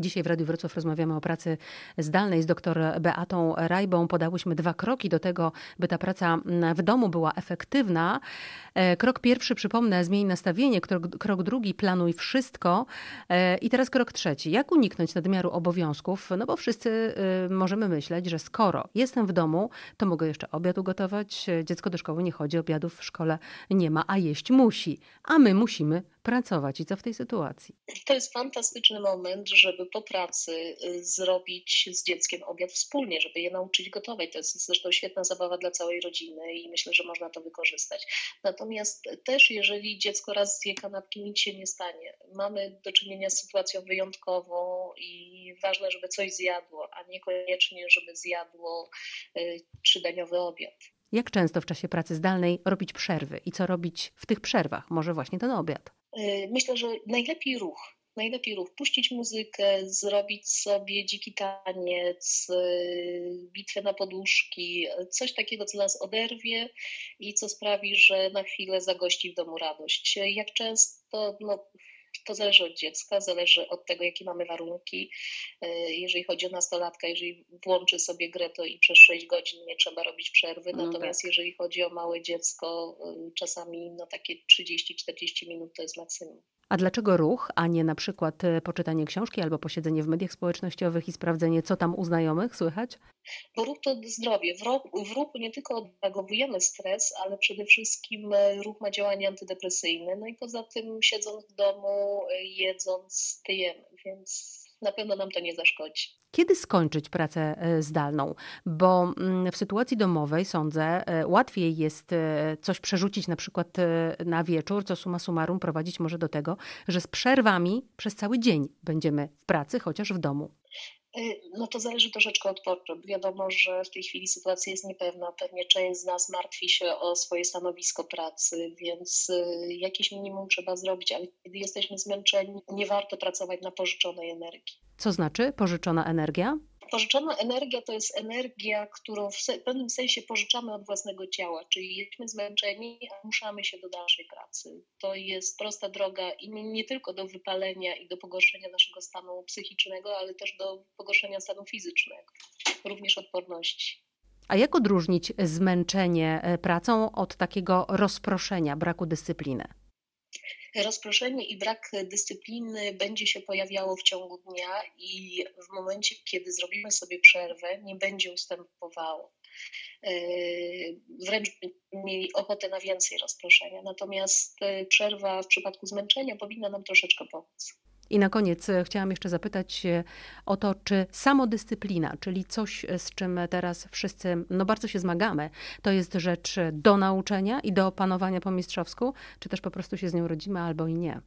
Dzisiaj w Radiu Wrocław rozmawiamy o pracy zdalnej z dr Beatą Rajbą. Podałyśmy dwa kroki do tego, by ta praca w domu była efektywna. E, krok pierwszy, przypomnę, zmień nastawienie. Krok, krok drugi, planuj wszystko. E, I teraz krok trzeci. Jak uniknąć nadmiaru obowiązków? No bo wszyscy e, możemy myśleć, że skoro jestem w domu, to mogę jeszcze obiad ugotować. Dziecko do szkoły nie chodzi, obiadów w szkole nie ma, a jeść musi. A my musimy pracować. I co w tej sytuacji? To jest fantastyczny moment, żeby po pracy y, zrobić z dzieckiem obiad wspólnie, żeby je nauczyć gotować. To jest zresztą świetna zabawa dla całej rodziny i myślę, że można to wykorzystać. Natomiast też, jeżeli dziecko raz zje kanapki, nic się nie stanie. Mamy do czynienia z sytuacją wyjątkową i ważne, żeby coś zjadło, a niekoniecznie, żeby zjadło y, trzydaniowy obiad. Jak często w czasie pracy zdalnej robić przerwy i co robić w tych przerwach? Może właśnie ten obiad? Y, myślę, że najlepiej ruch. Najlepiej ruch. Puścić muzykę, zrobić sobie dziki taniec, y, bitwę na poduszki, coś takiego, co nas oderwie i co sprawi, że na chwilę zagości w domu radość. Jak często, no, to zależy od dziecka, zależy od tego, jakie mamy warunki. Y, jeżeli chodzi o nastolatka, jeżeli włączy sobie grę, to i przez 6 godzin nie trzeba robić przerwy. No Natomiast tak. jeżeli chodzi o małe dziecko, czasami no takie 30-40 minut to jest maksimum. A dlaczego ruch, a nie na przykład e, poczytanie książki albo posiedzenie w mediach społecznościowych i sprawdzenie, co tam u znajomych słychać? Bo ruch to zdrowie. W ruchu, w ruchu nie tylko odreagowujemy stres, ale przede wszystkim e, ruch ma działanie antydepresyjne. No i poza tym siedząc w domu, e, jedząc, tyjemy, więc na pewno nam to nie zaszkodzi. Kiedy skończyć pracę e, zdalną? Bo mm, w sytuacji domowej, sądzę, e, łatwiej jest e, coś przerzucić na przykład na wieczór, co suma summarum prowadzić może do tego, że z przerwami przez cały dzień będziemy w pracy, chociaż w domu. Y, no to zależy troszeczkę od potrzeb. Wiadomo, że w tej chwili sytuacja jest niepewna. Pewnie część z nas martwi się o swoje stanowisko pracy, więc y, jakieś minimum trzeba zrobić, ale kiedy jesteśmy zmęczeni, nie warto pracować na pożyczonej energii. Co znaczy pożyczona energia? Pożyczona energia to jest energia, którą w pewnym sensie pożyczamy od własnego ciała, czyli jesteśmy zmęczeni, a muszamy się do dalszej pracy. To jest prosta droga i nie tylko do wypalenia i do pogorszenia naszego stanu psychicznego, ale też do pogorszenia stanu fizycznego, również odporności. A jak odróżnić zmęczenie e, pracą od takiego rozproszenia, braku dyscypliny? Rozproszenie i brak dyscypliny będzie się pojawiało w ciągu dnia i w momencie, kiedy zrobimy sobie przerwę, nie będzie ustępowało. E, wręcz mieli ochotę na więcej rozproszenia. Natomiast e, przerwa w przypadku zmęczenia powinna nam troszeczkę pomóc. I na koniec e, chciałam jeszcze zapytać o to, czy samodyscyplina, czyli coś, z czym teraz wszyscy no bardzo się zmagamy, to jest rzecz do nauczenia i do opanowania po mistrzowsku, czy też po prostu się z nią rodzimy albo i nie?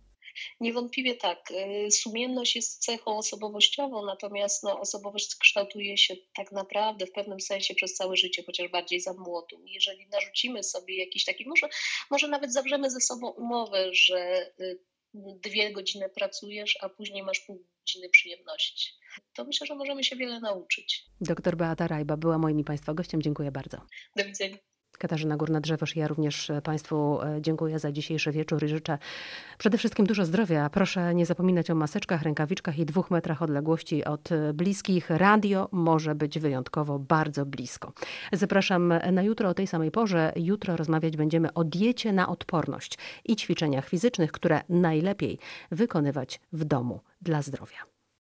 Niewątpliwie tak. E, sumienność jest cechą osobowościową, natomiast no, osobowość kształtuje się tak naprawdę w pewnym sensie przez całe życie, chociaż bardziej za młodu. Jeżeli narzucimy sobie jakiś taki, może, może nawet zawrzemy ze sobą umowę, że e, dwie godziny pracujesz, a później masz pół godziny przyjemności. To myślę, że możemy się wiele nauczyć. Doktor Beata Rajba była moim i Państwa gościem. Dziękuję bardzo. Do widzenia. Katarzyna Górna-Drzewosz. Ja również e, Państwu e, dziękuję za dzisiejszy wieczór i życzę przede wszystkim dużo zdrowia. Proszę nie zapominać o maseczkach, rękawiczkach i dwóch metrach odległości od e, bliskich. Radio może być wyjątkowo bardzo blisko. Zapraszam na jutro o tej samej porze. Jutro rozmawiać będziemy o diecie na odporność i ćwiczeniach fizycznych, które najlepiej wykonywać w domu dla zdrowia.